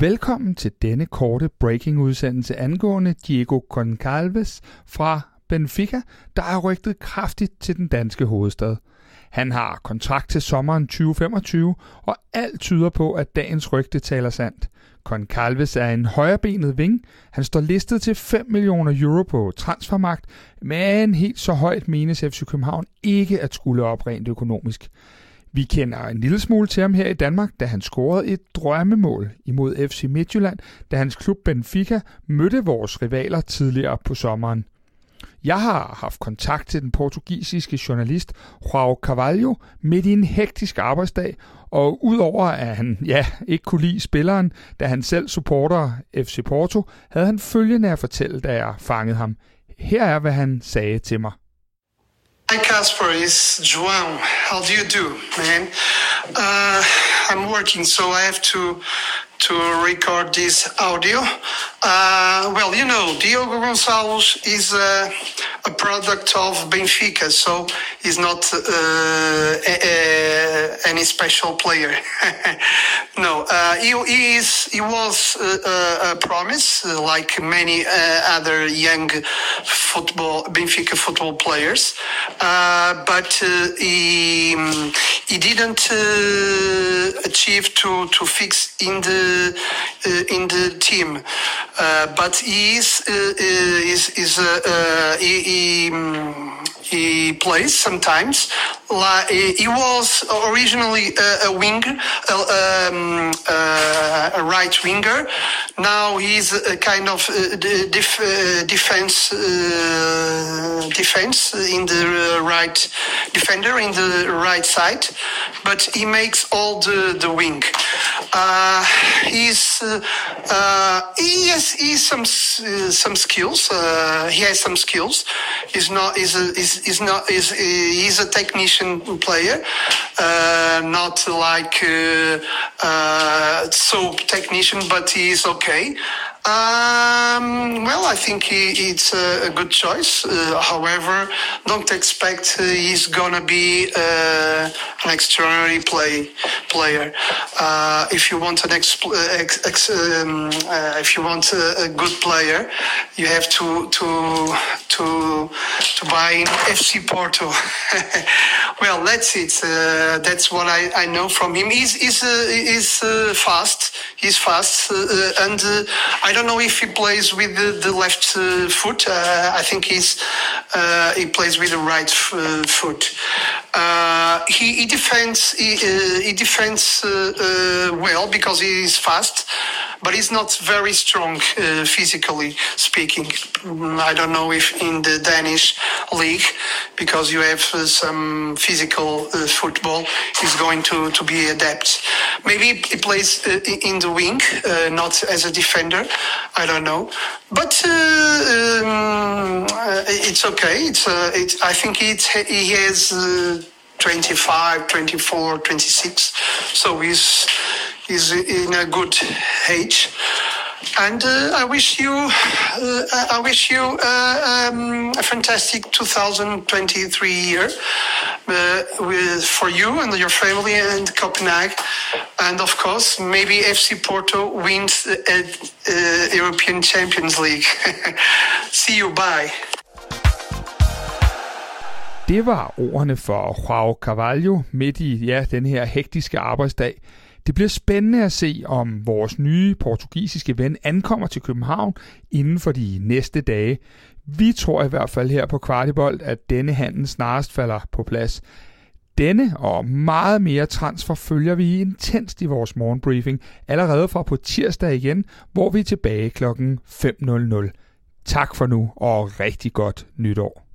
Velkommen til denne korte breaking-udsendelse angående Diego Concalves fra Benfica, der er rygtet kraftigt til den danske hovedstad. Han har kontrakt til sommeren 2025, og alt tyder på, at dagens rygte taler sandt. Concalves er en højrebenet ving. Han står listet til 5 millioner euro på transfermagt, men helt så højt menes FC København ikke at skulle op rent økonomisk. Vi kender en lille smule til ham her i Danmark, da han scorede et drømmemål imod FC Midtjylland, da hans klub Benfica mødte vores rivaler tidligere på sommeren. Jeg har haft kontakt til den portugisiske journalist Joao Carvalho midt i en hektisk arbejdsdag, og udover at han ja, ikke kunne lide spilleren, da han selv supporter FC Porto, havde han følgende at fortælle, da jeg fangede ham. Her er, hvad han sagde til mig. Hi Casper, it's João. How do you do, man? Uh, I'm working, so I have to to record this audio. Uh, well, you know, Diogo Gonçalves is a, a product of Benfica, so he's not uh, a, a, any special player. no, uh, he, he, is. He was a, a promise, like many uh, other young football Benfica football players, uh, but uh, he he didn't achieve to to fix in the uh, in the team, uh, but he is uh, is is he, he, um, he plays sometimes. He was originally a, winger, um, a right winger. Now he's a kind of def, defense defense in the right defender in the right side, but he makes all the the wing. Uh, he's uh, he has some some skills. he has some skills. He's not he's he's, not he's a technician player, not like soap technician, but he's okay. Um, well, I think he, it's a, good choice. Uh, however, don't expect uh, he's gonna be uh, an extraordinary play player. Uh, if you want an ex, ex, ex um, uh, if you want a, a, good player, you have to to to to buy FC Porto. well, that's it. Uh, that's what I, I know from him. He's he's he's fast. He's fast, and I don't know if he plays with the, the left uh, foot. Uh, I think he's uh, he plays with the right uh, foot. Uh, he, he defends he, uh, he defends well because he is fast, but he's not very strong physically speaking. Mm, I don't know if in the Danish league because you have some physical football, he's going to to be adept. Maybe he plays in the wing, not as a defender. I don't know, but uh, um, uh, it's okay. It's, uh, I think it's he has uh, 25, 24, 26, so he's he's in a good age. And uh, I wish you, uh, I wish you uh, um, a fantastic 2023 year uh, with for you and your family and Copenhagen, and of course maybe FC Porto wins the European Champions League. See you, bye. Det var ordene for Joao Carvalho midt i ja, den her hektiske arbejdsdag. Det bliver spændende at se, om vores nye portugisiske ven ankommer til København inden for de næste dage. Vi tror i hvert fald her på Kvartibold, at denne handel snarest falder på plads. Denne og meget mere transfer følger vi intenst i vores morgenbriefing allerede fra på tirsdag igen, hvor vi er tilbage klokken 5.00. Tak for nu og rigtig godt nytår.